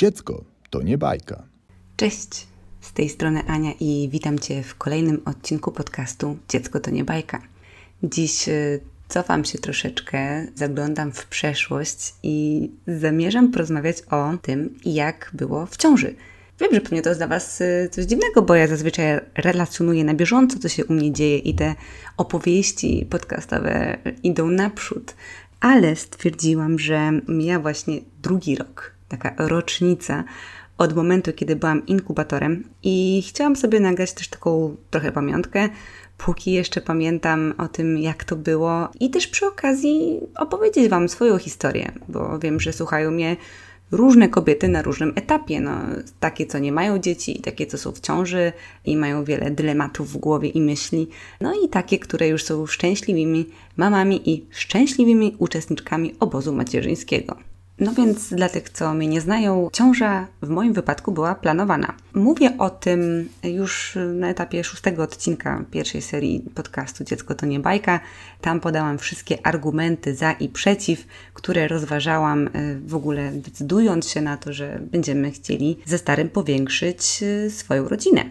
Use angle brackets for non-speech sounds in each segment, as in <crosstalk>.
Dziecko to nie bajka. Cześć, z tej strony Ania i witam Cię w kolejnym odcinku podcastu Dziecko to nie bajka. Dziś y, cofam się troszeczkę, zaglądam w przeszłość i zamierzam porozmawiać o tym, jak było w ciąży. Wiem, że pewnie to jest dla Was y, coś dziwnego, bo ja zazwyczaj relacjonuję na bieżąco, co się u mnie dzieje i te opowieści podcastowe idą naprzód. Ale stwierdziłam, że mija właśnie drugi rok, taka rocznica od momentu, kiedy byłam inkubatorem i chciałam sobie nagrać też taką trochę pamiątkę, póki jeszcze pamiętam o tym, jak to było i też przy okazji opowiedzieć Wam swoją historię, bo wiem, że słuchają mnie różne kobiety na różnym etapie. No, takie, co nie mają dzieci, takie, co są w ciąży i mają wiele dylematów w głowie i myśli. No i takie, które już są szczęśliwymi mamami i szczęśliwymi uczestniczkami obozu macierzyńskiego. No więc dla tych, co mnie nie znają, ciąża w moim wypadku była planowana. Mówię o tym już na etapie szóstego odcinka pierwszej serii podcastu Dziecko to nie bajka. Tam podałam wszystkie argumenty za i przeciw, które rozważałam y, w ogóle decydując się na to, że będziemy chcieli ze starym powiększyć y, swoją rodzinę.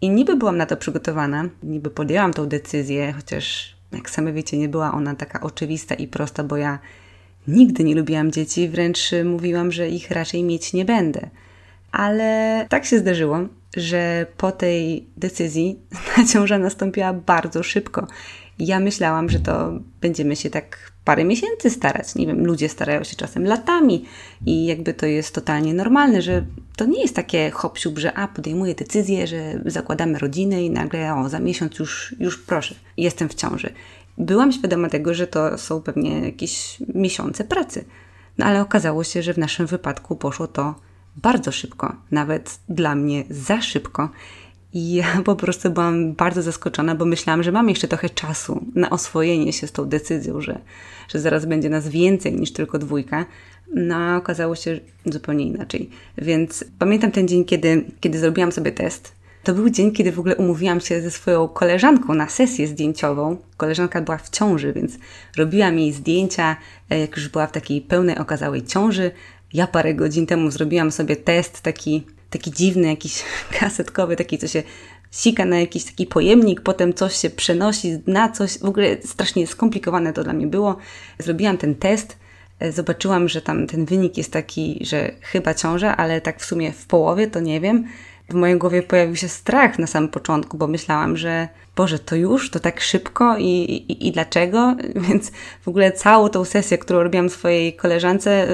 I niby byłam na to przygotowana, niby podjęłam tą decyzję, chociaż jak same wiecie, nie była ona taka oczywista i prosta, bo ja Nigdy nie lubiłam dzieci, wręcz mówiłam, że ich raczej mieć nie będę. Ale tak się zdarzyło, że po tej decyzji <laughs> ta ciąża nastąpiła bardzo szybko. Ja myślałam, że to będziemy się tak parę miesięcy starać. Nie wiem, ludzie starają się czasem latami i jakby to jest totalnie normalne, że to nie jest takie hop że a, podejmuję decyzję, że zakładamy rodzinę i nagle o, za miesiąc już, już proszę, jestem w ciąży. Byłam świadoma tego, że to są pewnie jakieś miesiące pracy. No ale okazało się, że w naszym wypadku poszło to bardzo szybko, nawet dla mnie za szybko. I ja po prostu byłam bardzo zaskoczona, bo myślałam, że mam jeszcze trochę czasu na oswojenie się z tą decyzją, że, że zaraz będzie nas więcej niż tylko dwójka. No a okazało się zupełnie inaczej. Więc pamiętam ten dzień, kiedy, kiedy zrobiłam sobie test to był dzień, kiedy w ogóle umówiłam się ze swoją koleżanką na sesję zdjęciową. Koleżanka była w ciąży, więc robiłam jej zdjęcia, e, jak już była w takiej pełnej, okazałej ciąży. Ja parę godzin temu zrobiłam sobie test taki, taki dziwny, jakiś <laughs> kasetkowy, taki, co się sika na jakiś taki pojemnik, potem coś się przenosi na coś. W ogóle strasznie skomplikowane to dla mnie było. Zrobiłam ten test e, zobaczyłam, że tam ten wynik jest taki, że chyba ciąża, ale tak w sumie w połowie to nie wiem w mojej głowie pojawił się strach na samym początku, bo myślałam, że Boże, to już, to tak szybko i, i, i dlaczego? <laughs> Więc w ogóle całą tą sesję, którą robiłam swojej koleżance,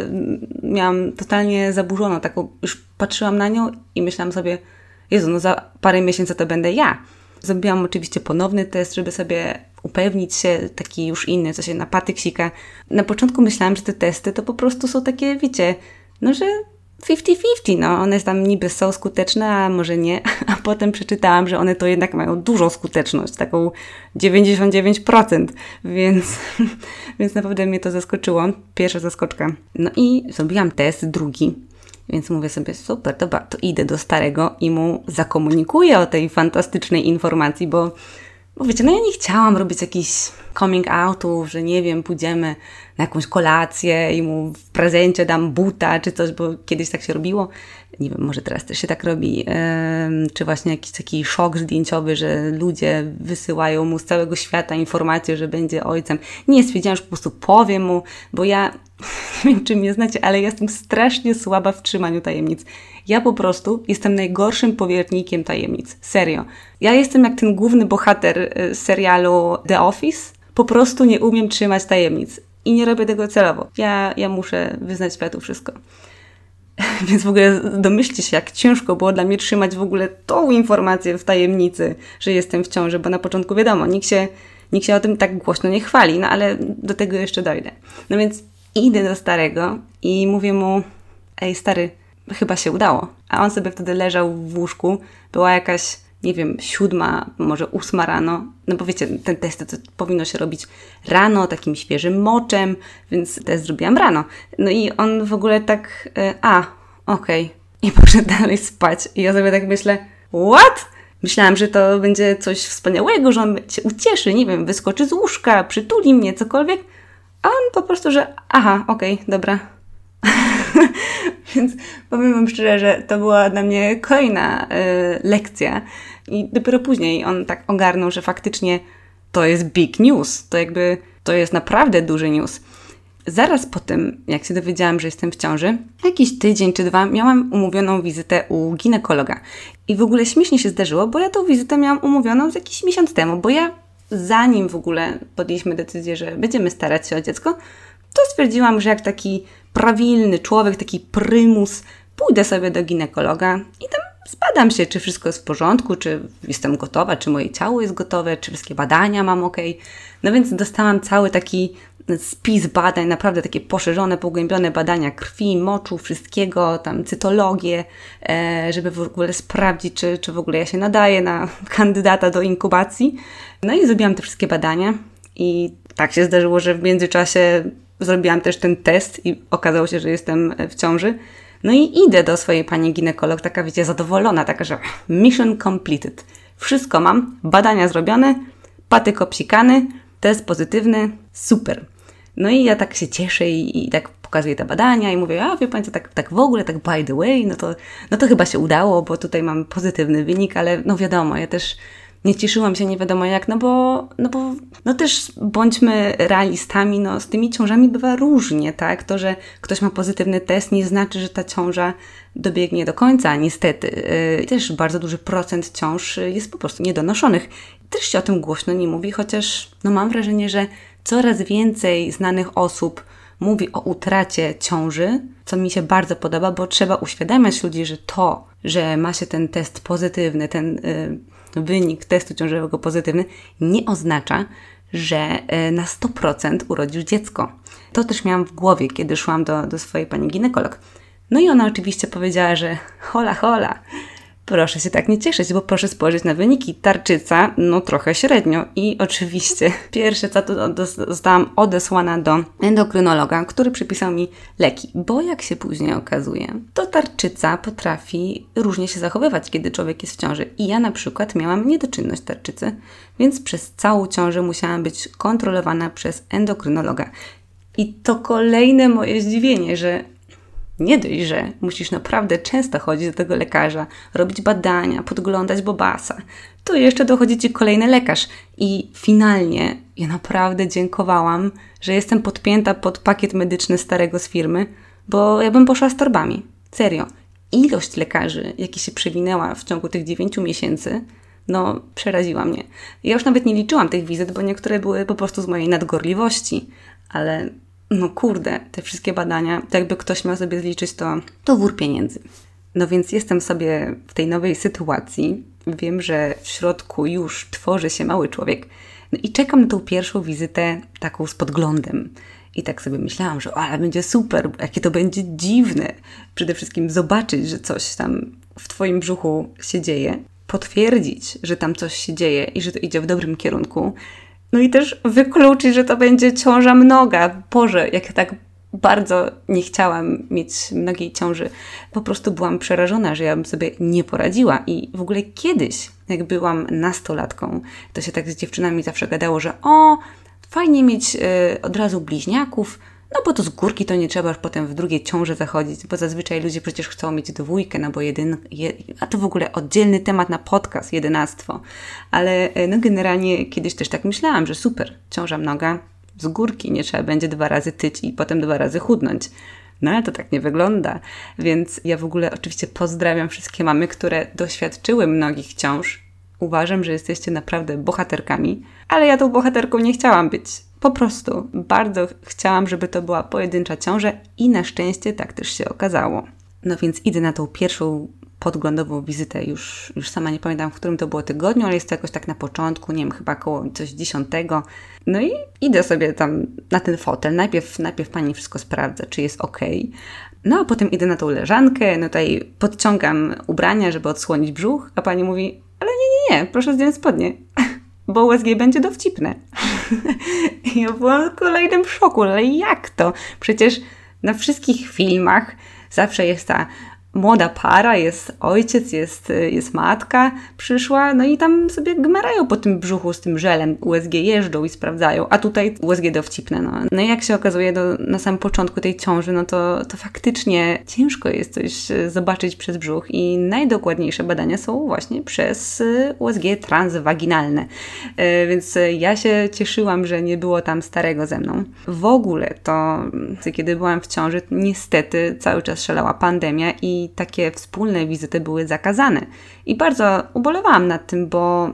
miałam totalnie zaburzoną. Taką, już patrzyłam na nią i myślałam sobie, Jezu, no za parę miesięcy to będę ja. Zrobiłam oczywiście ponowny test, żeby sobie upewnić się, taki już inny, co się na patyk sika. Na początku myślałam, że te testy to po prostu są takie, wiecie, no że 50-50, no one tam niby są skuteczne, a może nie, <laughs> a potem przeczytałam, że one to jednak mają dużą skuteczność, taką 99%, <laughs> więc, więc naprawdę mnie to zaskoczyło, pierwsza zaskoczka. No i zrobiłam test drugi, więc mówię sobie, super, dobra, to idę do starego i mu zakomunikuję o tej fantastycznej informacji, bo bo wiecie, no ja nie chciałam robić jakichś coming outów, że nie wiem, pójdziemy na jakąś kolację i mu w prezencie dam buta czy coś, bo kiedyś tak się robiło. Nie wiem, może teraz też się tak robi. Czy właśnie jakiś taki szok zdjęciowy, że ludzie wysyłają mu z całego świata informację, że będzie ojcem. Nie stwierdziłam, że po prostu powiem mu, bo ja <laughs> nie wiem, czy mnie znacie, ale jestem strasznie słaba w trzymaniu tajemnic. Ja po prostu jestem najgorszym powiernikiem tajemnic. Serio. Ja jestem jak ten główny bohater y, serialu The Office. Po prostu nie umiem trzymać tajemnic. I nie robię tego celowo. Ja, ja muszę wyznać światu wszystko. <laughs> Więc w ogóle domyślcie się, jak ciężko było dla mnie trzymać w ogóle tą informację w tajemnicy, że jestem w ciąży, bo na początku wiadomo, nikt się, nikt się o tym tak głośno nie chwali, no ale do tego jeszcze dojdę. No więc idę do starego i mówię mu, ej stary, chyba się udało. A on sobie wtedy leżał w łóżku, była jakaś, nie wiem, siódma, może ósma rano. No bo wiecie, ten test to powinno się robić rano, takim świeżym moczem, więc test zrobiłam rano. No i on w ogóle tak, e, a, okej. Okay. I <laughs> poszedł dalej spać. I ja sobie tak myślę, what? Myślałam, że to będzie coś wspaniałego, że on się ucieszy, nie wiem, wyskoczy z łóżka, przytuli mnie, cokolwiek. A on po prostu, że aha, okej, okay, dobra. <laughs> Więc powiem Wam szczerze, że to była dla mnie kolejna y, lekcja. I dopiero później on tak ogarnął, że faktycznie to jest big news. To jakby, to jest naprawdę duży news. Zaraz po tym, jak się dowiedziałam, że jestem w ciąży, jakiś tydzień czy dwa miałam umówioną wizytę u ginekologa. I w ogóle śmiesznie się zdarzyło, bo ja tą wizytę miałam umówioną z jakiś miesiąc temu, bo ja zanim w ogóle podjęliśmy decyzję, że będziemy starać się o dziecko, to stwierdziłam, że jak taki prawilny człowiek, taki prymus, pójdę sobie do ginekologa i tam zbadam się, czy wszystko jest w porządku, czy jestem gotowa, czy moje ciało jest gotowe, czy wszystkie badania mam ok. No więc dostałam cały taki spis badań, naprawdę takie poszerzone, pogłębione badania krwi, moczu, wszystkiego, tam cytologię, e, żeby w ogóle sprawdzić, czy, czy w ogóle ja się nadaję na <laughs> kandydata do inkubacji. No i zrobiłam te wszystkie badania i tak się zdarzyło, że w międzyczasie zrobiłam też ten test i okazało się, że jestem w ciąży. No i idę do swojej pani ginekolog, taka wiecie, zadowolona, taka, że mission completed. Wszystko mam, badania zrobione, patyk obsikany, test pozytywny, super. No i ja tak się cieszę i, i tak pokazuję te badania i mówię, a wie co, tak, tak w ogóle, tak by the way, no to, no to chyba się udało, bo tutaj mam pozytywny wynik, ale no wiadomo, ja też nie cieszyłam się nie wiadomo jak, no bo, no bo no też bądźmy realistami, no z tymi ciążami bywa różnie, tak? To, że ktoś ma pozytywny test nie znaczy, że ta ciąża dobiegnie do końca, niestety. Yy, też bardzo duży procent ciąż jest po prostu niedonoszonych. Też się o tym głośno nie mówi, chociaż no mam wrażenie, że coraz więcej znanych osób mówi o utracie ciąży, co mi się bardzo podoba, bo trzeba uświadamiać ludzi, że to, że ma się ten test pozytywny, ten y, wynik testu ciążowego pozytywny, nie oznacza, że y, na 100% urodzisz dziecko. To też miałam w głowie, kiedy szłam do, do swojej pani ginekolog. No i ona oczywiście powiedziała, że hola, hola, Proszę się tak nie cieszyć, bo proszę spojrzeć na wyniki. Tarczyca, no trochę średnio. I oczywiście <laughs> pierwsze co to zostałam odesłana do endokrynologa, który przypisał mi leki. Bo jak się później okazuje, to tarczyca potrafi różnie się zachowywać, kiedy człowiek jest w ciąży. I ja na przykład miałam niedoczynność tarczycy, więc przez całą ciążę musiałam być kontrolowana przez endokrynologa. I to kolejne moje zdziwienie, że nie dość, że musisz naprawdę często chodzić do tego lekarza, robić badania, podglądać bobasa, to jeszcze dochodzi ci kolejny lekarz. I finalnie ja naprawdę dziękowałam, że jestem podpięta pod pakiet medyczny starego z firmy, bo ja bym poszła z torbami. Serio. Ilość lekarzy, jaki się przewinęła w ciągu tych 9 miesięcy, no przeraziła mnie. Ja już nawet nie liczyłam tych wizyt, bo niektóre były po prostu z mojej nadgorliwości, ale no kurde, te wszystkie badania, to jakby ktoś miał sobie zliczyć, to, to wór pieniędzy. No więc jestem sobie w tej nowej sytuacji. Wiem, że w środku już tworzy się mały człowiek. No i czekam na tą pierwszą wizytę taką z podglądem. I tak sobie myślałam, że ale będzie super, jakie to będzie dziwne. Przede wszystkim zobaczyć, że coś tam w Twoim brzuchu się dzieje, potwierdzić, że tam coś się dzieje i że to idzie w dobrym kierunku, no i też wykluczyć, że to będzie ciąża mnoga. Boże, jak ja tak bardzo nie chciałam mieć mnogiej ciąży. Po prostu byłam przerażona, że ja bym sobie nie poradziła. I w ogóle kiedyś, jak byłam nastolatką, to się tak z dziewczynami zawsze gadało, że o, fajnie mieć y, od razu bliźniaków, no bo to z górki to nie trzeba już potem w drugiej ciąży zachodzić, bo zazwyczaj ludzie przecież chcą mieć dwójkę, no bo jedyn, je, a to w ogóle oddzielny temat na podcast, jedenastwo. Ale e, no generalnie kiedyś też tak myślałam, że super, ciąża mnoga, z górki nie trzeba będzie dwa razy tyć i potem dwa razy chudnąć. No ale to tak nie wygląda. Więc ja w ogóle oczywiście pozdrawiam wszystkie mamy, które doświadczyły mnogich ciąż. Uważam, że jesteście naprawdę bohaterkami, ale ja tą bohaterką nie chciałam być. Po prostu bardzo chciałam, żeby to była pojedyncza ciąża i na szczęście tak też się okazało. No więc idę na tą pierwszą podglądową wizytę, już, już sama nie pamiętam, w którym to było tygodniu, ale jest to jakoś tak na początku, nie wiem, chyba koło coś dziesiątego. No i idę sobie tam na ten fotel. Najpierw, najpierw pani wszystko sprawdza, czy jest ok. No a potem idę na tą leżankę, no tutaj podciągam ubrania, żeby odsłonić brzuch, a pani mówi, ale nie, nie, nie, proszę zdjąć spodnie <laughs> bo USG będzie dowcipne. <laughs> ja byłam w kolejnym szoku, ale jak to? Przecież na wszystkich filmach zawsze jest ta młoda para, jest ojciec, jest, jest matka, przyszła, no i tam sobie gmerają po tym brzuchu z tym żelem, USG jeżdżą i sprawdzają, a tutaj USG dowcipne, no. No i jak się okazuje do, na samym początku tej ciąży, no to, to faktycznie ciężko jest coś e, zobaczyć przez brzuch i najdokładniejsze badania są właśnie przez e, USG transwaginalne, e, więc ja się cieszyłam, że nie było tam starego ze mną. W ogóle to, kiedy byłam w ciąży, niestety cały czas szalała pandemia i i takie wspólne wizyty były zakazane. I bardzo ubolewałam nad tym, bo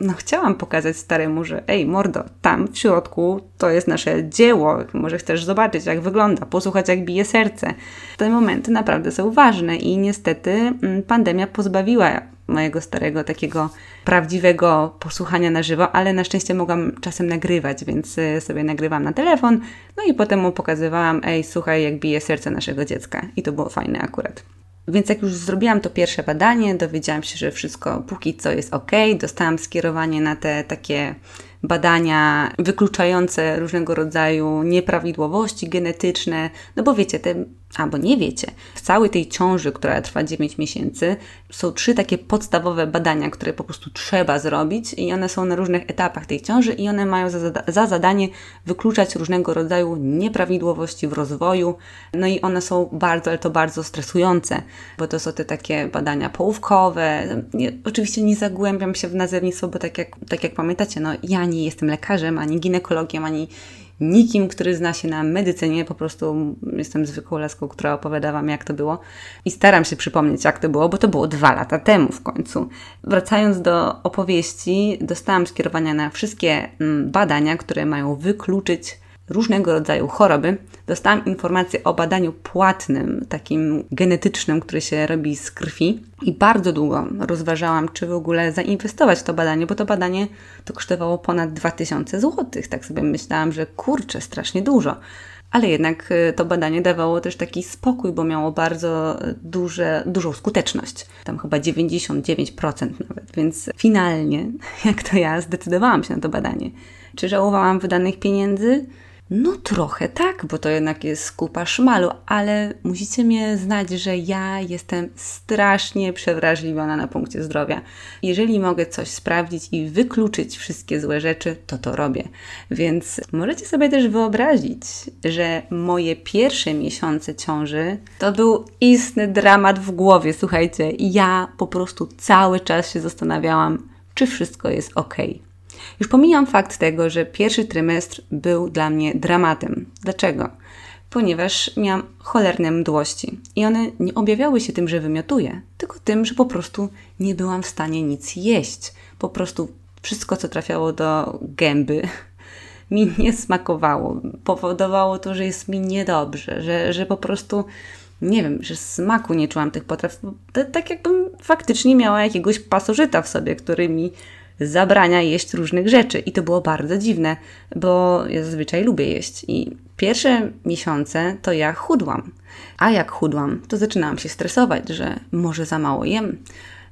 no, chciałam pokazać staremu, że ej, mordo, tam w środku to jest nasze dzieło, może chcesz zobaczyć, jak wygląda, posłuchać, jak bije serce. Te momenty naprawdę są ważne i niestety mm, pandemia pozbawiła mojego starego takiego prawdziwego posłuchania na żywo, ale na szczęście mogłam czasem nagrywać, więc y, sobie nagrywam na telefon, no i potem mu pokazywałam, ej, słuchaj, jak bije serce naszego dziecka. I to było fajne akurat. Więc jak już zrobiłam to pierwsze badanie, dowiedziałam się, że wszystko póki co jest ok. Dostałam skierowanie na te takie badania wykluczające różnego rodzaju nieprawidłowości genetyczne, no bo wiecie, te albo nie wiecie, w całej tej ciąży, która trwa 9 miesięcy, są trzy takie podstawowe badania, które po prostu trzeba zrobić i one są na różnych etapach tej ciąży i one mają za, za zadanie wykluczać różnego rodzaju nieprawidłowości w rozwoju. No i one są bardzo, ale to bardzo stresujące, bo to są te takie badania połówkowe. Nie, oczywiście nie zagłębiam się w nazewnictwo, bo tak jak, tak jak pamiętacie, no ja nie jestem lekarzem, ani ginekologiem, ani nikim, który zna się na medycynie, po prostu jestem zwykłą laską, która opowiada Wam, jak to było i staram się przypomnieć, jak to było, bo to było dwa lata temu w końcu. Wracając do opowieści, dostałam skierowania na wszystkie mm, badania, które mają wykluczyć różnego rodzaju choroby. Dostałam informację o badaniu płatnym, takim genetycznym, które się robi z krwi. I bardzo długo rozważałam, czy w ogóle zainwestować w to badanie, bo to badanie to kosztowało ponad 2000 zł. Tak sobie myślałam, że kurczę, strasznie dużo. Ale jednak y, to badanie dawało też taki spokój, bo miało bardzo duże, dużą skuteczność. Tam chyba 99% nawet. Więc finalnie, <laughs> jak to ja, zdecydowałam się na to badanie. Czy żałowałam wydanych pieniędzy? No trochę tak, bo to jednak jest kupa szmalu, ale musicie mnie znać, że ja jestem strasznie przewrażliwiona na punkcie zdrowia. Jeżeli mogę coś sprawdzić i wykluczyć wszystkie złe rzeczy, to to robię. Więc możecie sobie też wyobrazić, że moje pierwsze miesiące ciąży to był istny dramat w głowie. Słuchajcie, ja po prostu cały czas się zastanawiałam, czy wszystko jest ok. Już pomijam fakt tego, że pierwszy trymestr był dla mnie dramatem. Dlaczego? Ponieważ miałam cholerne mdłości i one nie objawiały się tym, że wymiotuję, tylko tym, że po prostu nie byłam w stanie nic jeść. Po prostu wszystko, co trafiało do gęby, <laughs> mi nie smakowało. Powodowało to, że jest mi niedobrze, że, że po prostu nie wiem, że smaku nie czułam tych potraw. Tak jakbym faktycznie miała jakiegoś pasożyta w sobie, który mi zabrania jeść różnych rzeczy. I to było bardzo dziwne, bo ja zazwyczaj lubię jeść. I pierwsze miesiące to ja chudłam. A jak chudłam, to zaczynałam się stresować, że może za mało jem,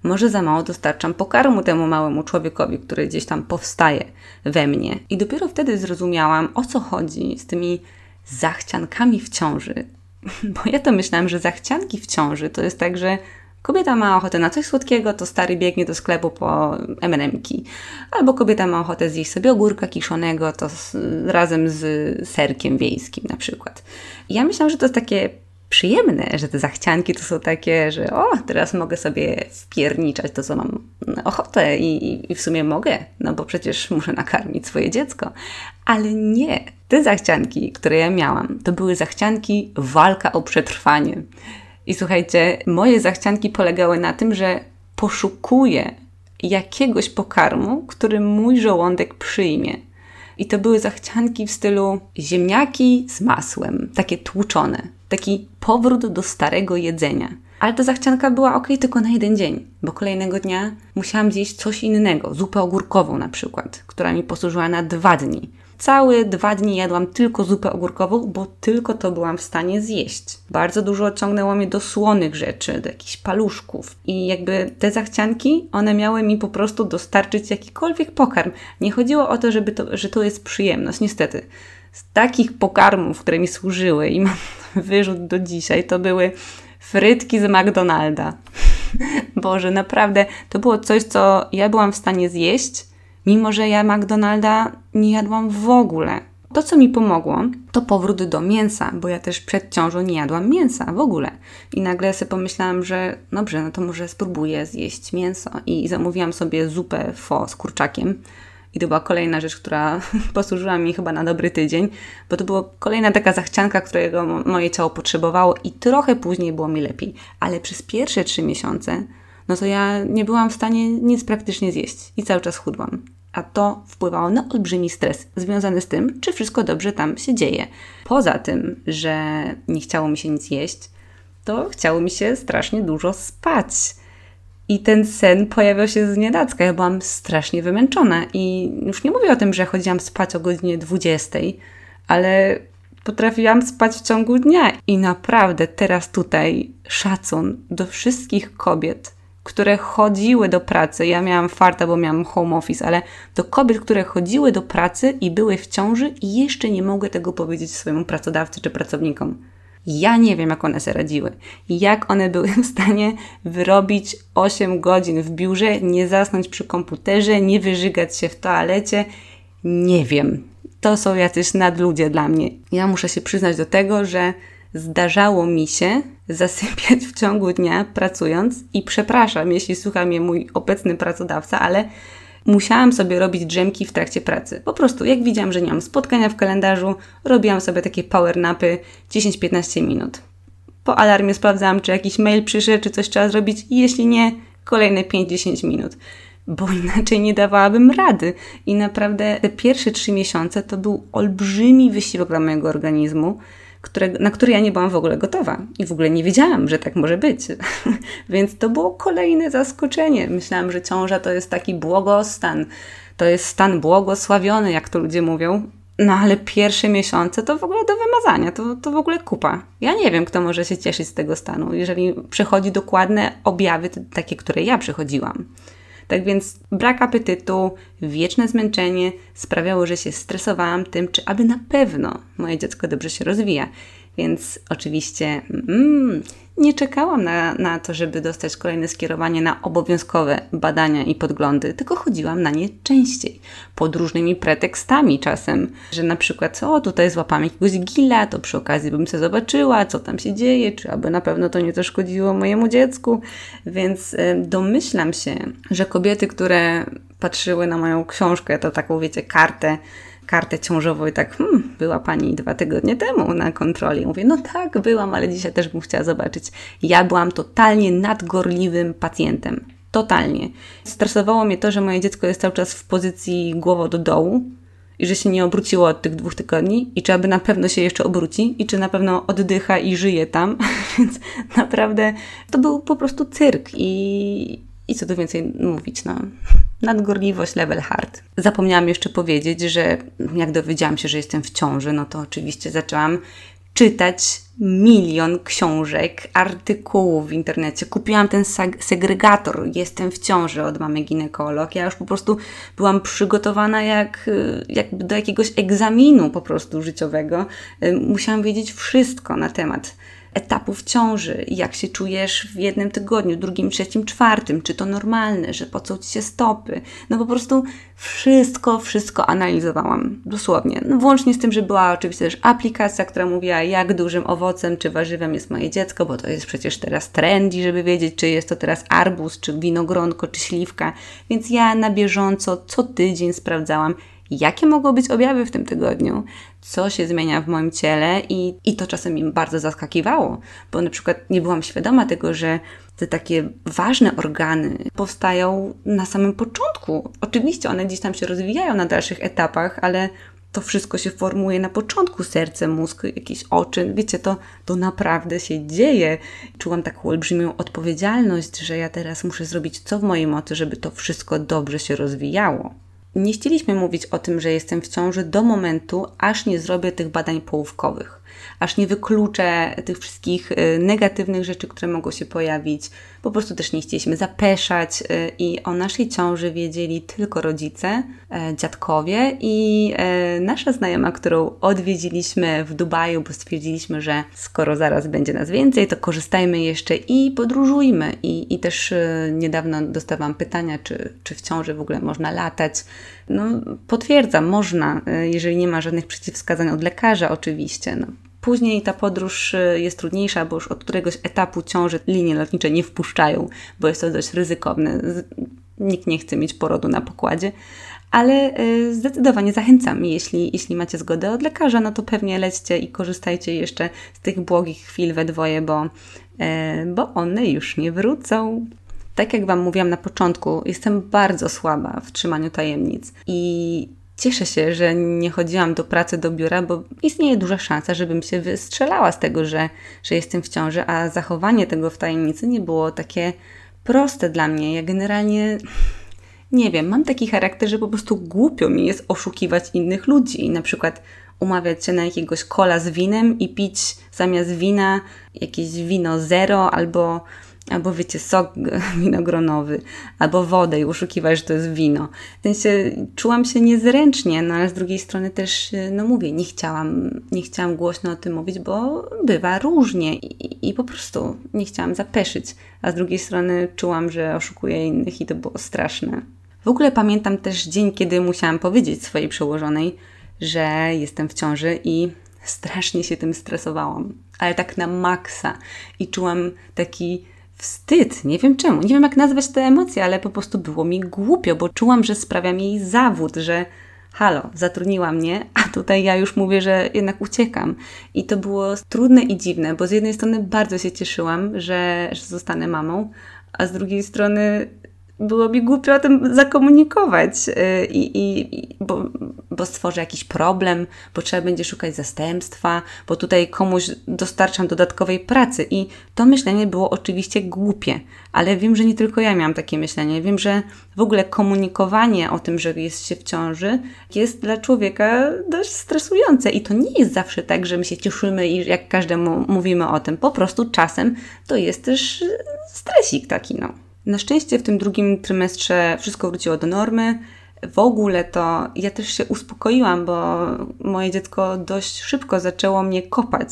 może za mało dostarczam pokarmu temu małemu człowiekowi, który gdzieś tam powstaje we mnie. I dopiero wtedy zrozumiałam, o co chodzi z tymi zachciankami w ciąży. <laughs> Bo ja to myślałam, że zachcianki w ciąży to jest tak, że Kobieta ma ochotę na coś słodkiego, to stary biegnie do sklepu po M&Mki. Albo kobieta ma ochotę zjeść sobie ogórka kiszonego, to z, razem z serkiem wiejskim na przykład. I ja myślałam, że to jest takie przyjemne, że te zachcianki to są takie, że o, teraz mogę sobie wpierniczać to, co mam ochotę i, i w sumie mogę, no bo przecież muszę nakarmić swoje dziecko. Ale nie, te zachcianki, które ja miałam, to były zachcianki walka o przetrwanie. I słuchajcie, moje zachcianki polegały na tym, że poszukuję jakiegoś pokarmu, który mój żołądek przyjmie. I to były zachcianki w stylu ziemniaki z masłem, takie tłuczone, taki powrót do starego jedzenia. Ale ta zachcianka była ok tylko na jeden dzień, bo kolejnego dnia musiałam zjeść coś innego, zupę ogórkową na przykład, która mi posłużyła na dwa dni. Całe dwa dni jadłam tylko zupę ogórkową, bo tylko to byłam w stanie zjeść. Bardzo dużo ciągnęło mnie do słonych rzeczy, do jakichś paluszków. I jakby te zachcianki, one miały mi po prostu dostarczyć jakikolwiek pokarm. Nie chodziło o to, żeby to, że to jest przyjemność. Niestety, z takich pokarmów, które mi służyły i <laughs> mam wyrzut do dzisiaj, to były frytki z McDonalda. <laughs> Boże, naprawdę, to było coś, co ja byłam w stanie zjeść, mimo że ja McDonalda nie jadłam w ogóle. To, co mi pomogło, to powrót do mięsa, bo ja też przed ciążą nie jadłam mięsa w ogóle. I nagle sobie pomyślałam, że dobrze, no to może spróbuję zjeść mięso. I zamówiłam sobie zupę fo z kurczakiem. I to była kolejna rzecz, która <laughs> posłużyła mi chyba na dobry tydzień, bo to była kolejna taka zachcianka, którego moje ciało potrzebowało i trochę później było mi lepiej. Ale przez pierwsze trzy miesiące, no to ja nie byłam w stanie nic praktycznie zjeść i cały czas chudłam a to wpływało na olbrzymi stres związany z tym, czy wszystko dobrze tam się dzieje. Poza tym, że nie chciało mi się nic jeść, to chciało mi się strasznie dużo spać. I ten sen pojawiał się z niedacka. Ja byłam strasznie wymęczona i już nie mówię o tym, że chodziłam spać o godzinie 20, ale potrafiłam spać w ciągu dnia. I naprawdę teraz tutaj szacun do wszystkich kobiet, które chodziły do pracy, ja miałam farta, bo miałam home office, ale do kobiet, które chodziły do pracy i były w ciąży i jeszcze nie mogły tego powiedzieć swojemu pracodawcy czy pracownikom. Ja nie wiem, jak one sobie radziły. Jak one były w stanie wyrobić 8 godzin w biurze, nie zasnąć przy komputerze, nie wyżygać się w toalecie. Nie wiem. To są jacyś nadludzie dla mnie. Ja muszę się przyznać do tego, że zdarzało mi się zasypiać w ciągu dnia pracując i przepraszam, jeśli słucha mnie mój obecny pracodawca, ale musiałam sobie robić drzemki w trakcie pracy. Po prostu, jak widziałam, że nie mam spotkania w kalendarzu, robiłam sobie takie power napy 10-15 minut. Po alarmie sprawdzałam, czy jakiś mail przyszedł, czy coś trzeba zrobić i jeśli nie, kolejne 5-10 minut bo <laughs> inaczej nie dawałabym rady. I naprawdę te pierwsze trzy miesiące to był olbrzymi wysiłek dla mojego organizmu które, na który ja nie byłam w ogóle gotowa i w ogóle nie wiedziałam, że tak może być. <laughs> Więc to było kolejne zaskoczenie. Myślałam, że ciąża to jest taki błogostan, to jest stan błogosławiony, jak to ludzie mówią. No ale pierwsze miesiące to w ogóle do wymazania, to, to w ogóle kupa. Ja nie wiem, kto może się cieszyć z tego stanu, jeżeli przechodzi dokładne objawy, takie, które ja przechodziłam. Tak więc brak apetytu, wieczne zmęczenie sprawiało, że się stresowałam tym, czy aby na pewno moje dziecko dobrze się rozwija. Więc oczywiście mm, nie czekałam na, na to, żeby dostać kolejne skierowanie na obowiązkowe badania i podglądy, tylko chodziłam na nie częściej, pod różnymi pretekstami czasem, że na przykład, o tutaj złapam jakiegoś gila, to przy okazji bym sobie zobaczyła, co tam się dzieje, czy aby na pewno to nie zaszkodziło mojemu dziecku, więc y, domyślam się, że kobiety, które patrzyły na moją książkę, to taką, wiecie, kartę, kartę ciążową i tak, hmm, była pani dwa tygodnie temu na kontroli. Mówię, no tak, byłam, ale dzisiaj też bym chciała zobaczyć. Ja byłam totalnie nadgorliwym pacjentem. Totalnie. Stresowało mnie to, że moje dziecko jest cały czas w pozycji głową do dołu i że się nie obróciło od tych dwóch tygodni i czy aby na pewno się jeszcze obróci i czy na pewno oddycha i żyje tam. <laughs> Więc naprawdę to był po prostu cyrk i, i co tu więcej mówić, no. Nadgorliwość level hard. Zapomniałam jeszcze powiedzieć, że jak dowiedziałam się, że jestem w ciąży, no to oczywiście zaczęłam czytać milion książek, artykułów w internecie. Kupiłam ten segregator, jestem w ciąży od mamy ginekolog. Ja już po prostu byłam przygotowana jak, jak do jakiegoś egzaminu po prostu życiowego. Musiałam wiedzieć wszystko na temat etapów ciąży, jak się czujesz w jednym tygodniu, drugim, trzecim, czwartym, czy to normalne, że pocą ci się stopy. No po prostu wszystko, wszystko analizowałam, dosłownie. No, włącznie z tym, że była oczywiście też aplikacja, która mówiła, jak dużym owocem czy warzywem jest moje dziecko, bo to jest przecież teraz trendy, żeby wiedzieć, czy jest to teraz arbuz, czy winogronko, czy śliwka. Więc ja na bieżąco co tydzień sprawdzałam, jakie mogą być objawy w tym tygodniu, co się zmienia w moim ciele i, i to czasem mi bardzo zaskakiwało, bo na przykład nie byłam świadoma tego, że te takie ważne organy powstają na samym początku. Oczywiście one gdzieś tam się rozwijają na dalszych etapach, ale to wszystko się formuje na początku serce, mózg, jakieś oczy. Wiecie, to, to naprawdę się dzieje. Czułam taką olbrzymią odpowiedzialność, że ja teraz muszę zrobić co w mojej mocy, żeby to wszystko dobrze się rozwijało. Nie chcieliśmy mówić o tym, że jestem w ciąży do momentu, aż nie zrobię tych badań połówkowych aż nie wykluczę tych wszystkich y, negatywnych rzeczy, które mogą się pojawić. Po prostu też nie chcieliśmy zapeszać y, i o naszej ciąży wiedzieli tylko rodzice, e, dziadkowie i nasza znajoma, którą odwiedziliśmy w Dubaju, bo stwierdziliśmy, że skoro zaraz będzie nas więcej, to korzystajmy jeszcze i podróżujmy. I, i też y, niedawno dostawałam pytania, czy, czy w ciąży w ogóle można latać. No, potwierdzam, można, jeżeli nie ma żadnych przeciwwskazań od lekarza, oczywiście. No, Później ta podróż y, jest trudniejsza, bo już od któregoś etapu ciąży linie lotnicze nie wpuszczają, bo jest to dość ryzykowne. Nikt nie chce mieć porodu na pokładzie, ale y, zdecydowanie zachęcam. Jeśli, jeśli macie zgodę od lekarza, no to pewnie lećcie i korzystajcie jeszcze z tych błogich chwil we dwoje, bo, y, bo one już nie wrócą. Tak jak Wam mówiłam na początku, jestem bardzo słaba w trzymaniu tajemnic i Cieszę się, że nie chodziłam do pracy do biura, bo istnieje duża szansa, żebym się wystrzelała z tego, że, że jestem w ciąży, a zachowanie tego w tajemnicy nie było takie proste dla mnie. Ja generalnie nie wiem, mam taki charakter, że po prostu głupio mi jest oszukiwać innych ludzi na przykład umawiać się na jakiegoś kola z winem i pić zamiast wina jakieś wino zero albo albo wiecie, sok <laughs> winogronowy, albo wodę i uszukiwać, że to jest wino. W sensie czułam się niezręcznie, no ale z drugiej strony też, no mówię, nie chciałam, nie chciałam głośno o tym mówić, bo bywa różnie i, i po prostu nie chciałam zapeszyć, a z drugiej strony czułam, że oszukuję innych i to było straszne. W ogóle pamiętam też dzień, kiedy musiałam powiedzieć swojej przełożonej, że jestem w ciąży i strasznie się tym stresowałam, ale tak na maksa i czułam taki wstyd. Nie wiem czemu. Nie wiem, jak nazwać te emocje, ale po prostu było mi głupio, bo czułam, że sprawiam jej zawód, że halo, zatrudniła mnie, a tutaj ja już mówię, że jednak uciekam. I to było trudne i dziwne, bo z jednej strony bardzo się cieszyłam, że, że zostanę mamą, a z drugiej strony było mi głupio o tym zakomunikować, y, i, i, bo, bo stworzę jakiś problem, bo trzeba będzie szukać zastępstwa, bo tutaj komuś dostarczam dodatkowej pracy. I to myślenie było oczywiście głupie, ale wiem, że nie tylko ja miałam takie myślenie. Wiem, że w ogóle komunikowanie o tym, że jest się w ciąży, jest dla człowieka dość stresujące. I to nie jest zawsze tak, że my się cieszymy i jak każdemu mówimy o tym. Po prostu czasem to jest też stresik taki, no. Na szczęście w tym drugim trymestrze wszystko wróciło do normy. W ogóle to ja też się uspokoiłam, bo moje dziecko dość szybko zaczęło mnie kopać,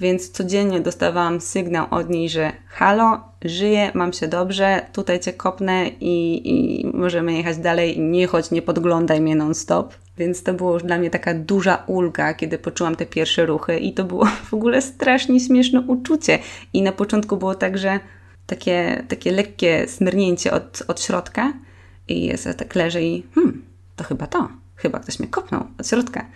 więc codziennie dostawałam sygnał od niej, że halo, żyję, mam się dobrze, tutaj cię kopnę i, i możemy jechać dalej. Nie chodź, nie podglądaj mnie non-stop. Więc to było już dla mnie taka duża ulga, kiedy poczułam te pierwsze ruchy, i to było w ogóle strasznie śmieszne uczucie. I na początku było tak, że takie, takie lekkie smyrnięcie od, od środka i jest tak leży i hmm, to chyba to, chyba ktoś mnie kopnął od środka.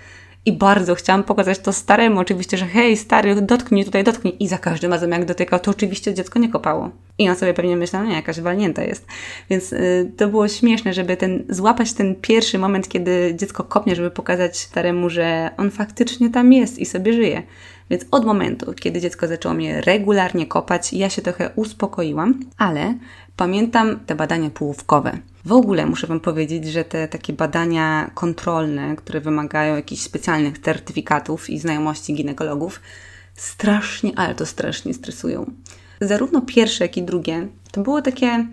I bardzo chciałam pokazać to staremu, oczywiście, że hej, stary, dotknij tutaj, dotknij. I za każdym razem, jak dotykał, to oczywiście dziecko nie kopało. I on sobie pewnie myślał, nie, jakaś walnięta jest. Więc y, to było śmieszne, żeby ten, złapać ten pierwszy moment, kiedy dziecko kopnie, żeby pokazać staremu, że on faktycznie tam jest i sobie żyje. Więc od momentu, kiedy dziecko zaczęło mnie regularnie kopać, ja się trochę uspokoiłam, ale pamiętam te badania połówkowe. W ogóle muszę Wam powiedzieć, że te takie badania kontrolne, które wymagają jakichś specjalnych certyfikatów i znajomości ginekologów, strasznie, ale to strasznie stresują. Zarówno pierwsze, jak i drugie to były takie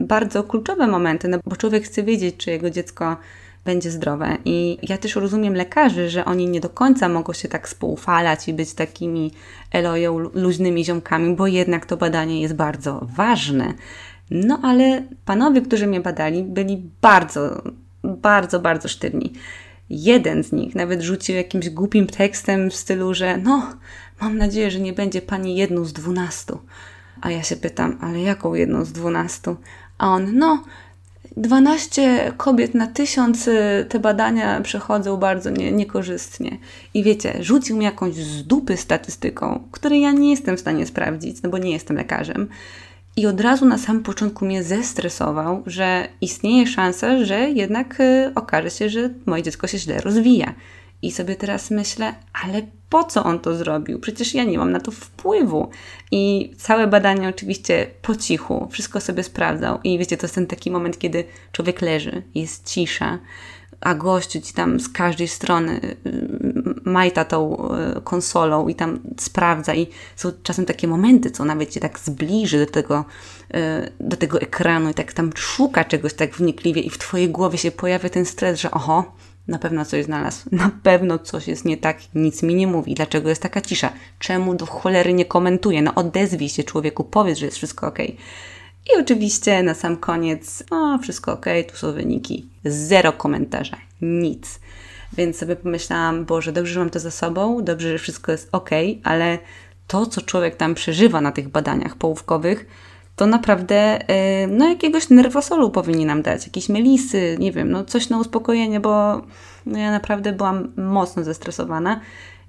bardzo kluczowe momenty, no bo człowiek chce wiedzieć, czy jego dziecko będzie zdrowe. I ja też rozumiem lekarzy, że oni nie do końca mogą się tak spoufalać i być takimi eloją, luźnymi ziomkami, bo jednak to badanie jest bardzo ważne. No ale panowie, którzy mnie badali, byli bardzo, bardzo, bardzo sztywni. Jeden z nich nawet rzucił jakimś głupim tekstem w stylu, że no, mam nadzieję, że nie będzie pani jedną z dwunastu. A ja się pytam, ale jaką jedną z dwunastu? A on, no, 12 kobiet na tysiąc y, te badania przechodzą bardzo nie, niekorzystnie. I wiecie, rzucił mi jakąś z dupy statystyką, której ja nie jestem w stanie sprawdzić, no bo nie jestem lekarzem. I od razu na samym początku mnie zestresował, że istnieje szansa, że jednak y, okaże się, że moje dziecko się źle rozwija. I sobie teraz myślę, ale po co on to zrobił? Przecież ja nie mam na to wpływu. I całe badanie oczywiście po cichu, wszystko sobie sprawdzał. I wiecie, to jest ten taki moment, kiedy człowiek leży, jest cisza, a gościu ci tam z każdej strony y, majta tą y, konsolą i tam sprawdza i są czasem takie momenty, co nawet cię tak zbliży do tego, y, do tego ekranu i tak tam szuka czegoś tak wnikliwie i w twojej głowie się pojawia ten stres, że oho, na pewno coś znalazł, <laughs> na pewno coś jest nie tak, nic mi nie mówi, dlaczego jest taka cisza, czemu do cholery nie komentuje, no odezwij się człowieku, powiedz, że jest wszystko ok. I oczywiście na sam koniec, no wszystko ok, tu są wyniki. Zero komentarza, nic. Więc sobie pomyślałam, Boże, dobrze, że mam to za sobą, dobrze, że wszystko jest ok, ale to, co człowiek tam przeżywa na tych badaniach połówkowych, to naprawdę yy, no jakiegoś nerwosolu powinni nam dać, jakieś melisy, nie wiem, no coś na uspokojenie, bo no ja naprawdę byłam mocno zestresowana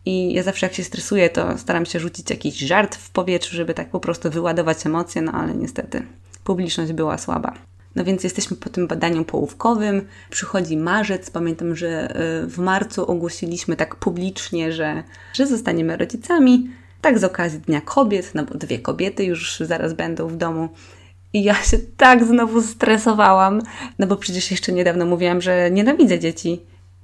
i ja zawsze jak się stresuję, to staram się rzucić jakiś żart w powietrzu, żeby tak po prostu wyładować emocje, no ale niestety publiczność była słaba. No więc jesteśmy po tym badaniu połówkowym, przychodzi marzec. Pamiętam, że y, w marcu ogłosiliśmy tak publicznie, że, że zostaniemy rodzicami. Tak z okazji Dnia Kobiet, no bo dwie kobiety już zaraz będą w domu. I ja się tak znowu stresowałam, no bo przecież jeszcze niedawno mówiłam, że nienawidzę dzieci.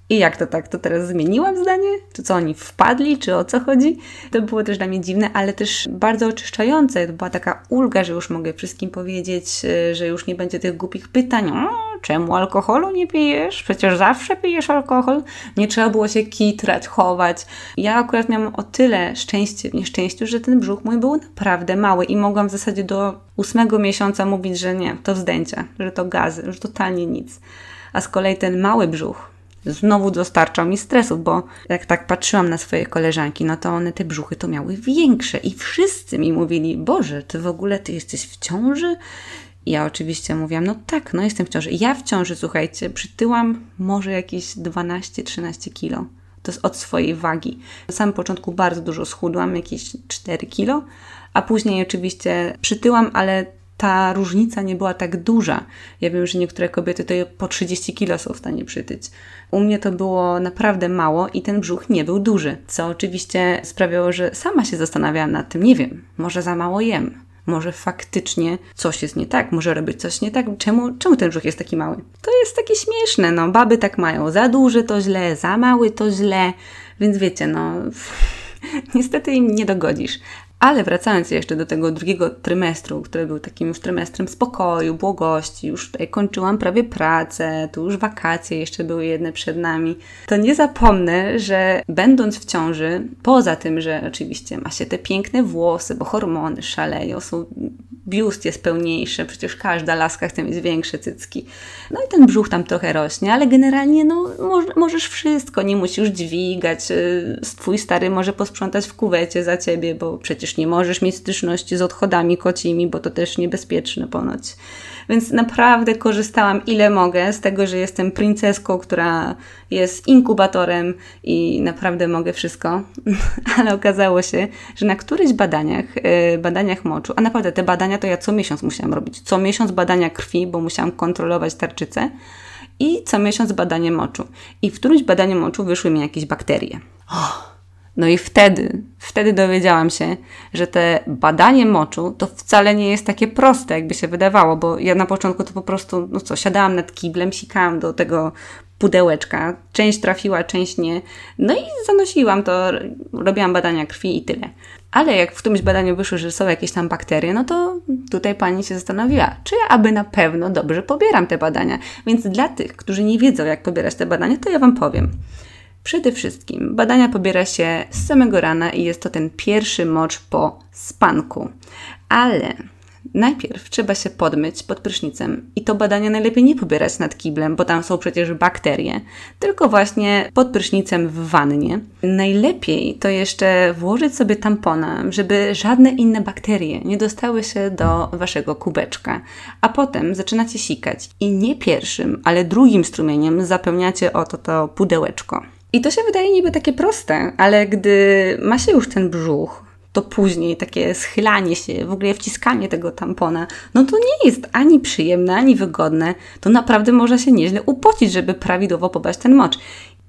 I jak to tak? To teraz zmieniłam zdanie? Czy co oni wpadli? Czy o co chodzi? To było też dla mnie dziwne, ale też bardzo oczyszczające. To była taka ulga, że już mogę wszystkim powiedzieć, y, że już nie będzie tych głupich pytań. O, czemu alkoholu nie pijesz? Przecież zawsze pijesz alkohol. Nie trzeba było się kitrać, chować. Ja akurat miałam o tyle szczęście w nieszczęściu, że ten brzuch mój był naprawdę mały i mogłam w zasadzie do ósmego miesiąca mówić, że nie, to zdjęcia, że to gazy, że totalnie nic. A z kolei ten mały brzuch, znowu dostarczał mi stresów, bo jak tak patrzyłam na swoje koleżanki, no to one te brzuchy to miały większe i wszyscy mi mówili, Boże, ty w ogóle ty jesteś w ciąży? I ja oczywiście mówiłam, no tak, no jestem w ciąży. Ja w ciąży, słuchajcie, przytyłam może jakieś 12-13 kilo. To jest od swojej wagi. Na samym początku bardzo dużo schudłam, jakieś 4 kilo, a później oczywiście przytyłam, ale ta różnica nie była tak duża. Ja wiem, że niektóre kobiety to po 30 kilo są w stanie przytyć. U mnie to było naprawdę mało i ten brzuch nie był duży, co oczywiście sprawiało, że sama się zastanawiałam nad tym, nie wiem, może za mało jem, może faktycznie coś jest nie tak, może robić coś nie tak. Czemu, czemu ten brzuch jest taki mały? To jest takie śmieszne, no baby tak mają. Za duży to źle, za mały to źle, więc wiecie, no <laughs> niestety im nie dogodzisz. Ale wracając jeszcze do tego drugiego trymestru, który był takim już trymestrem spokoju, błogości, już tutaj kończyłam prawie pracę, tu już wakacje jeszcze były jedne przed nami, to nie zapomnę, że będąc w ciąży, poza tym, że oczywiście ma się te piękne włosy, bo hormony szaleją, są biust jest pełniejszy, przecież każda laska chce mieć większe cycki. No i ten brzuch tam trochę rośnie, ale generalnie no, możesz wszystko, nie musisz dźwigać. Y, twój stary może posprzątać w kuwecie za ciebie, bo przecież nie możesz mieć styczności z odchodami kocimi, bo to też niebezpieczne ponoć. Więc naprawdę korzystałam ile mogę z tego, że jestem princeską, która jest inkubatorem i naprawdę mogę wszystko. <laughs> Ale okazało się, że na którychś badaniach, yy, badaniach moczu, a naprawdę te badania to ja co miesiąc musiałam robić. Co miesiąc badania krwi, bo musiałam kontrolować tarczycę i co miesiąc badanie moczu. I w którymś badaniu moczu wyszły mi jakieś bakterie. Oh no i wtedy, wtedy dowiedziałam się, że te badanie moczu to wcale nie jest takie proste, jakby się wydawało, bo ja na początku to po prostu, no co, siadałam nad kiblem, sikałam do tego pudełeczka. Część trafiła, część nie. No i zanosiłam to, robiłam badania krwi i tyle. Ale jak w którymś badaniu wyszło, że są jakieś tam bakterie, no to tutaj pani się zastanowiła, czy ja aby na pewno dobrze pobieram te badania. Więc dla tych, którzy nie wiedzą, jak pobierać te badania, to ja Wam powiem. Przede wszystkim badania pobiera się z samego rana i jest to ten pierwszy mocz po spanku. Ale najpierw trzeba się podmyć pod prysznicem i to badania najlepiej nie pobierać nad kiblem, bo tam są przecież bakterie, tylko właśnie pod prysznicem w wannie. Najlepiej to jeszcze włożyć sobie tampona, żeby żadne inne bakterie nie dostały się do waszego kubeczka, a potem zaczynacie sikać i nie pierwszym, ale drugim strumieniem zapełniacie oto to pudełeczko. I to się wydaje niby takie proste, ale gdy ma się już ten brzuch, to później takie schylanie się, w ogóle wciskanie tego tampona, no to nie jest ani przyjemne, ani wygodne. To naprawdę można się nieźle upocić, żeby prawidłowo pobrać ten mocz.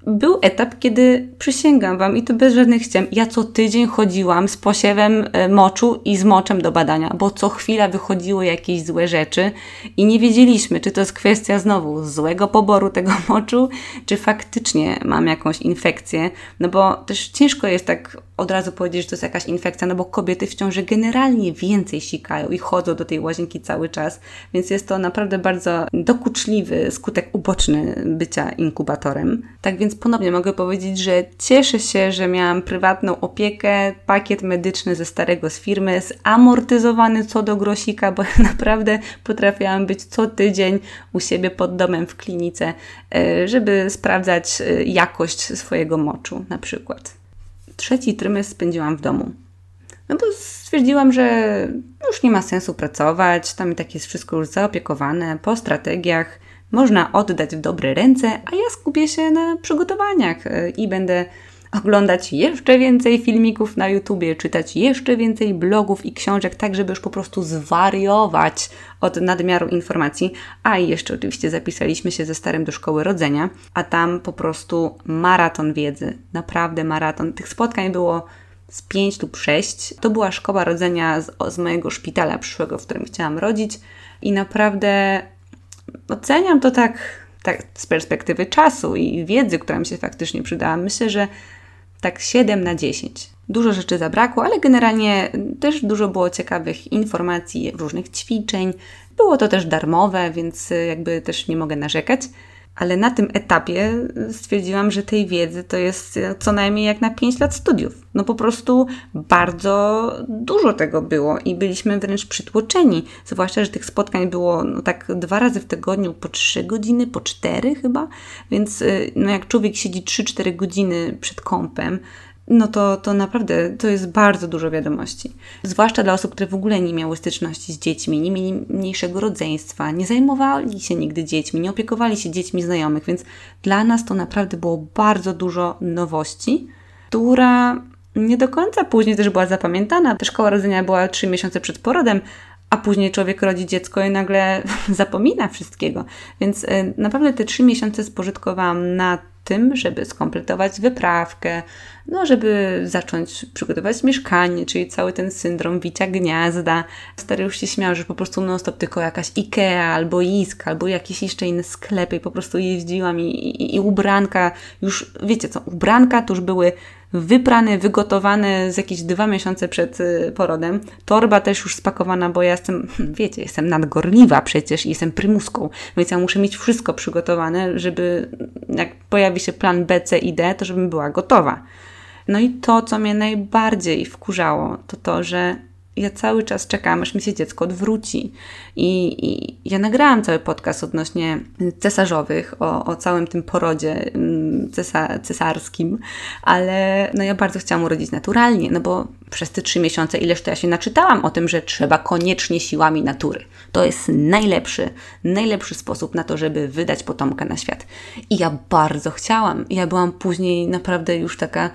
Był etap, kiedy przysięgam Wam i to bez żadnych ściem, ja co tydzień chodziłam z posiewem e, moczu i z moczem do badania, bo co chwila wychodziły jakieś złe rzeczy i nie wiedzieliśmy, czy to jest kwestia znowu złego poboru tego <laughs> moczu, czy faktycznie mam jakąś infekcję, no bo też ciężko jest tak od razu powiedzieć, że to jest jakaś infekcja, no bo kobiety w ciąży generalnie więcej sikają i chodzą do tej łazienki cały czas, więc jest to naprawdę bardzo dokuczliwy skutek uboczny bycia inkubatorem. Tak więc ponownie mogę powiedzieć, że cieszę się, że miałam prywatną opiekę, pakiet medyczny ze starego z firmy, zamortyzowany co do grosika, bo <laughs> naprawdę potrafiłam być co tydzień u siebie pod domem w klinice, e, żeby sprawdzać e, jakość swojego moczu na przykład trzeci trymestr spędziłam w domu. No bo stwierdziłam, że już nie ma sensu pracować, tam i tak jest wszystko już zaopiekowane, po strategiach, można oddać w dobre ręce, a ja skupię się na przygotowaniach e, i będę oglądać jeszcze więcej filmików na YouTubie, czytać jeszcze więcej blogów i książek, tak żeby już po prostu zwariować od nadmiaru informacji. A i jeszcze oczywiście zapisaliśmy się ze starym do szkoły rodzenia, a tam po prostu maraton wiedzy, naprawdę maraton. Tych spotkań było z 5 lub 6. To była szkoła rodzenia z, z mojego szpitala przyszłego, w którym chciałam rodzić i naprawdę oceniam to tak tak z perspektywy czasu i wiedzy, która mi się faktycznie przydała, myślę, że tak 7 na 10. Dużo rzeczy zabrakło, ale generalnie też dużo było ciekawych informacji, różnych ćwiczeń. Było to też darmowe, więc jakby też nie mogę narzekać ale na tym etapie stwierdziłam, że tej wiedzy to jest co najmniej jak na 5 lat studiów. No po prostu bardzo dużo tego było i byliśmy wręcz przytłoczeni. Zwłaszcza, że tych spotkań było no tak dwa razy w tygodniu po 3 godziny, po 4 chyba, więc y, no jak człowiek siedzi 3-4 godziny przed kąpem, no to, to naprawdę to jest bardzo dużo wiadomości. Zwłaszcza dla osób, które w ogóle nie miały styczności z dziećmi, nie mieli mniejszego rodzeństwa, nie zajmowali się nigdy dziećmi, nie opiekowali się dziećmi znajomych, więc dla nas to naprawdę było bardzo dużo nowości, która nie do końca później też była zapamiętana. Ta szkoła rodzenia była trzy miesiące przed porodem, a później człowiek rodzi dziecko i nagle <laughs> zapomina wszystkiego. Więc y, naprawdę te trzy miesiące spożytkowałam na tym, żeby skompletować wyprawkę, no żeby zacząć przygotować mieszkanie, czyli cały ten syndrom wicia gniazda. Stary już się śmiał, że po prostu non stop tylko jakaś Ikea albo Isk, albo jakieś jeszcze inne sklepy po prostu jeździłam i, i, i ubranka, już wiecie co, ubranka to już były wyprane, wygotowane z jakieś dwa miesiące przed y, porodem. Torba też już spakowana, bo ja jestem, <laughs> wiecie, jestem nadgorliwa przecież i jestem prymuską, więc ja muszę mieć wszystko przygotowane, żeby jak pojawi się plan B, C i D, to żebym była gotowa. No i to, co mnie najbardziej wkurzało, to to, że ja cały czas czekam, aż mi się dziecko odwróci. I, i ja nagrałam cały podcast odnośnie cesarzowych, o, o całym tym porodzie mm, cesa, cesarskim, ale no ja bardzo chciałam urodzić naturalnie, no bo przez te trzy miesiące, ileż to ja się naczytałam o tym, że trzeba koniecznie siłami natury. To jest najlepszy, najlepszy sposób na to, żeby wydać potomka na świat. I ja bardzo chciałam. Ja byłam później naprawdę już taka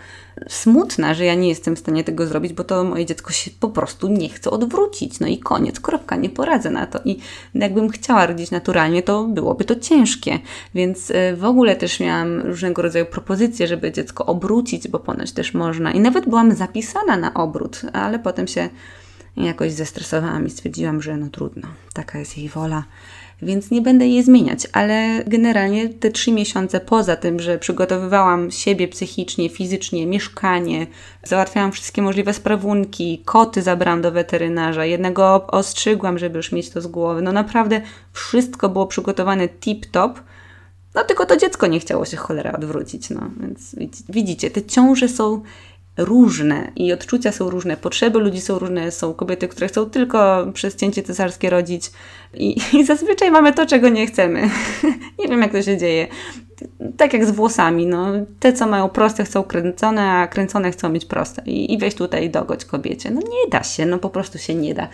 smutna, że ja nie jestem w stanie tego zrobić, bo to moje dziecko się po prostu nie chce odwrócić. No i koniec, kropka, nie poradzę na to. I jakbym chciała rodzić naturalnie, to byłoby to ciężkie. Więc e, w ogóle też miałam różnego rodzaju propozycje, żeby dziecko obrócić, bo ponoć też można. I nawet byłam zapisana na obrót, ale potem się jakoś zestresowałam i stwierdziłam, że no trudno, taka jest jej wola więc nie będę jej zmieniać, ale generalnie te trzy miesiące poza tym, że przygotowywałam siebie psychicznie, fizycznie, mieszkanie, załatwiałam wszystkie możliwe sprawunki, koty zabrałam do weterynarza, jednego ostrzygłam, żeby już mieć to z głowy. No naprawdę wszystko było przygotowane tip-top, no tylko to dziecko nie chciało się cholera odwrócić, no więc widzicie, te ciąże są różne i odczucia są różne, potrzeby ludzi są różne. Są kobiety, które chcą tylko przez cięcie cesarskie rodzić i, <laughs> i zazwyczaj mamy to, czego nie chcemy. <laughs> nie wiem, jak to się dzieje. Tak jak z włosami, no. Te, co mają proste, chcą kręcone, a kręcone chcą mieć proste. I, i weź tutaj dogodź kobiecie. No nie da się, no po prostu się nie da.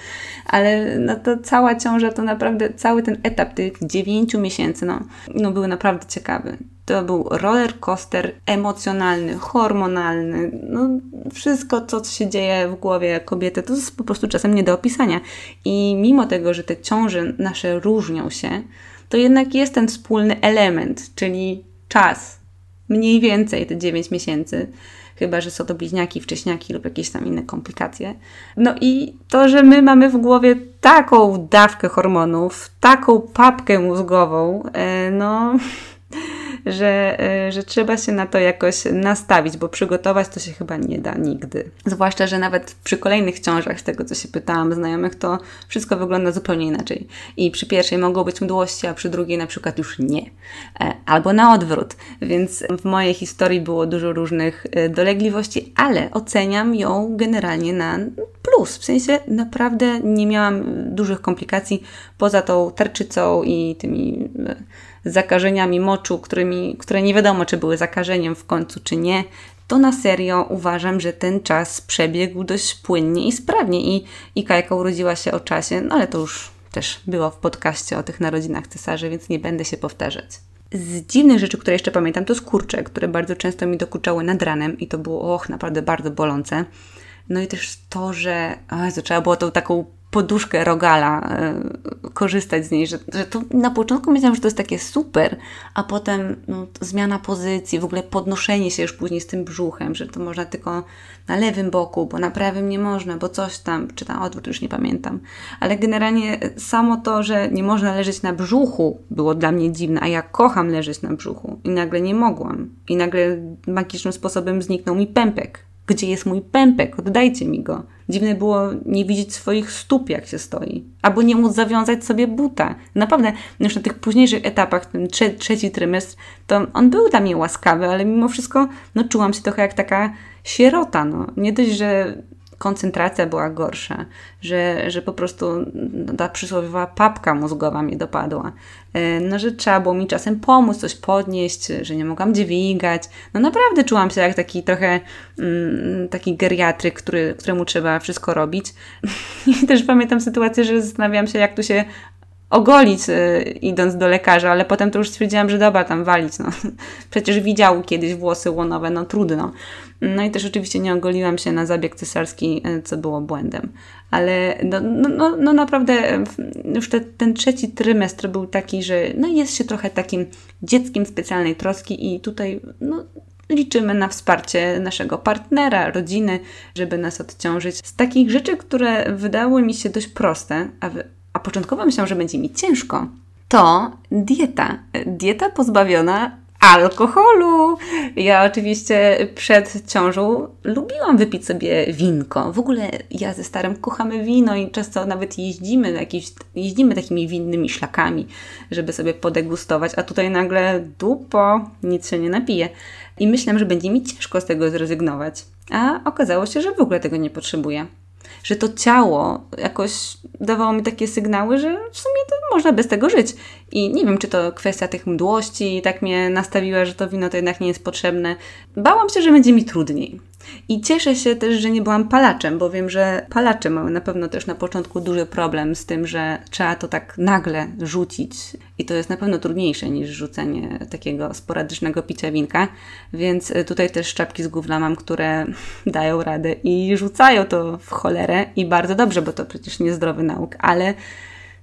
Ale no to cała ciąża, to naprawdę cały ten etap tych dziewięciu miesięcy, no, no był naprawdę ciekawy. To był roller coaster emocjonalny, hormonalny. No, wszystko, co się dzieje w głowie kobiety, to jest po prostu czasem nie do opisania. I mimo tego, że te ciąże nasze różnią się, to jednak jest ten wspólny element, czyli czas. mniej więcej te 9 miesięcy chyba że są to bliźniaki, wcześniaki lub jakieś tam inne komplikacje. No i to, że my mamy w głowie taką dawkę hormonów, taką papkę mózgową, e, no <laughs> <laughs> że, e, że trzeba się na to jakoś nastawić, bo przygotować to się chyba nie da nigdy. Zwłaszcza, że nawet przy kolejnych ciążach, z tego co się pytałam znajomych, to wszystko wygląda zupełnie inaczej. I przy pierwszej mogą być mdłości, a przy drugiej na przykład już nie. E, albo na odwrót. Więc w mojej historii było dużo różnych e, dolegliwości, ale oceniam ją generalnie na plus. W sensie naprawdę nie miałam dużych komplikacji poza tą tarczycą i tymi zakażeniami moczu, którymi, które nie wiadomo, czy były zakażeniem w końcu, czy nie, to na serio uważam, że ten czas przebiegł dość płynnie i sprawnie. I, i Kajka urodziła się o czasie, no ale to już też było w podcaście o tych narodzinach cesarzy, więc nie będę się powtarzać. Z dziwnych rzeczy, które jeszcze pamiętam, to skurcze, które bardzo często mi dokuczały nad ranem i to było, och, naprawdę bardzo bolące. No i też to, że o trzeba było tą taką poduszkę rogala, y, korzystać z niej, że, że to na początku myślałam, że to jest takie super, a potem no, zmiana pozycji, w ogóle podnoszenie się już później z tym brzuchem, że to można tylko na lewym boku, bo na prawym nie można, bo coś tam, czy tam odwrót, już nie pamiętam. Ale generalnie samo to, że nie można leżeć na brzuchu było dla mnie dziwne, a ja kocham leżeć na brzuchu i nagle nie mogłam. I nagle magicznym sposobem zniknął mi pępek gdzie jest mój pępek? Oddajcie mi go. Dziwne było nie widzieć swoich stóp, jak się stoi. Albo nie móc zawiązać sobie buta. Naprawdę, już na tych późniejszych etapach, ten trze trzeci trymestr, to on był dla mnie łaskawy, ale mimo wszystko no, czułam się trochę jak taka sierota. No. Nie dość, że koncentracja była gorsza, że, że po prostu ta przysłowiowa papka mózgowa mnie dopadła. E, no, że trzeba było mi czasem pomóc, coś podnieść, że nie mogłam dźwigać. No naprawdę czułam się jak taki trochę mm, taki geriatryk, który, któremu trzeba wszystko robić. <laughs> I też pamiętam sytuację, że zastanawiałam się, jak tu się ogolić y, idąc do lekarza, ale potem to już stwierdziłam, że dobra, tam walić, no. <laughs> Przecież widział kiedyś włosy łonowe, no trudno. No i też oczywiście nie ogoliłam się na zabieg cesarski, y, co było błędem. Ale no, no, no, no naprawdę już te, ten trzeci trymestr był taki, że no jest się trochę takim dzieckiem specjalnej troski i tutaj no, liczymy na wsparcie naszego partnera, rodziny, żeby nas odciążyć z takich rzeczy, które wydały mi się dość proste, a a początkowo myślałam, że będzie mi ciężko, to dieta. Dieta pozbawiona alkoholu. Ja oczywiście przed ciążą lubiłam wypić sobie winko. W ogóle ja ze starym kochamy wino i często nawet jeździmy, jakieś, jeździmy takimi winnymi szlakami, żeby sobie podegustować, a tutaj nagle dupo, nic się nie napije. I myślałam, że będzie mi ciężko z tego zrezygnować. A okazało się, że w ogóle tego nie potrzebuję że to ciało jakoś dawało mi takie sygnały, że w sumie to można bez tego żyć. I nie wiem, czy to kwestia tych mdłości tak mnie nastawiła, że to wino to jednak nie jest potrzebne. Bałam się, że będzie mi trudniej. I cieszę się też, że nie byłam palaczem, bo wiem, że palacze mają na pewno też na początku duży problem z tym, że trzeba to tak nagle rzucić. I to jest na pewno trudniejsze niż rzucenie takiego sporadycznego picia winka. Więc e, tutaj też szczapki z gówna mam, które <laughs> dają radę i rzucają to w cholerę. I bardzo dobrze, bo to przecież niezdrowy nauk, ale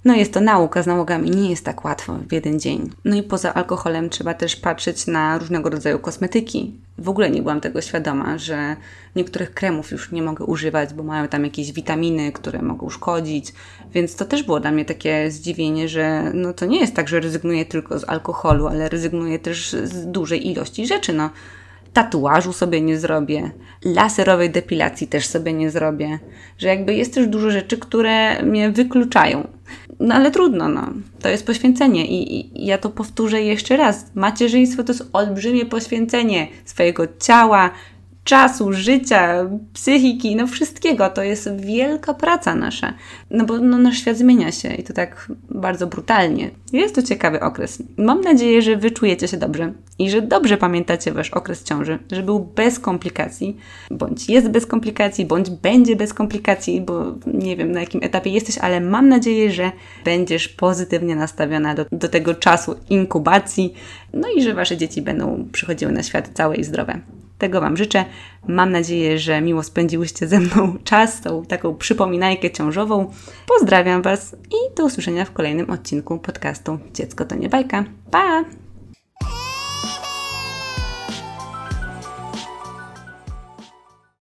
no jest to nauka, z nałogami nie jest tak łatwo w jeden dzień. No i poza alkoholem trzeba też patrzeć na różnego rodzaju kosmetyki. W ogóle nie byłam tego świadoma, że niektórych kremów już nie mogę używać, bo mają tam jakieś witaminy, które mogą szkodzić. Więc to też było dla mnie takie zdziwienie, że no to nie jest tak, że rezygnuję tylko z alkoholu, ale rezygnuję też z dużej ilości rzeczy. No tatuażu sobie nie zrobię, laserowej depilacji też sobie nie zrobię, że jakby jest też dużo rzeczy, które mnie wykluczają. No ale trudno, no. To jest poświęcenie I, i ja to powtórzę jeszcze raz. Macierzyństwo to jest olbrzymie poświęcenie swojego ciała, czasu, życia, psychiki, no wszystkiego. To jest wielka praca nasza. No bo no, nasz świat zmienia się i to tak bardzo brutalnie. Jest to ciekawy okres. Mam nadzieję, że wy czujecie się dobrze i że dobrze pamiętacie wasz okres ciąży, że był bez komplikacji, bądź jest bez komplikacji, bądź będzie bez komplikacji, bo nie wiem na jakim etapie jesteś, ale mam nadzieję, że będziesz pozytywnie nastawiona do, do tego czasu inkubacji, no i że wasze dzieci będą przychodziły na świat całe i zdrowe. Tego Wam życzę. Mam nadzieję, że miło spędziłyście ze mną czas, tą taką przypominajkę ciążową. Pozdrawiam Was i do usłyszenia w kolejnym odcinku podcastu Dziecko to nie bajka. Pa!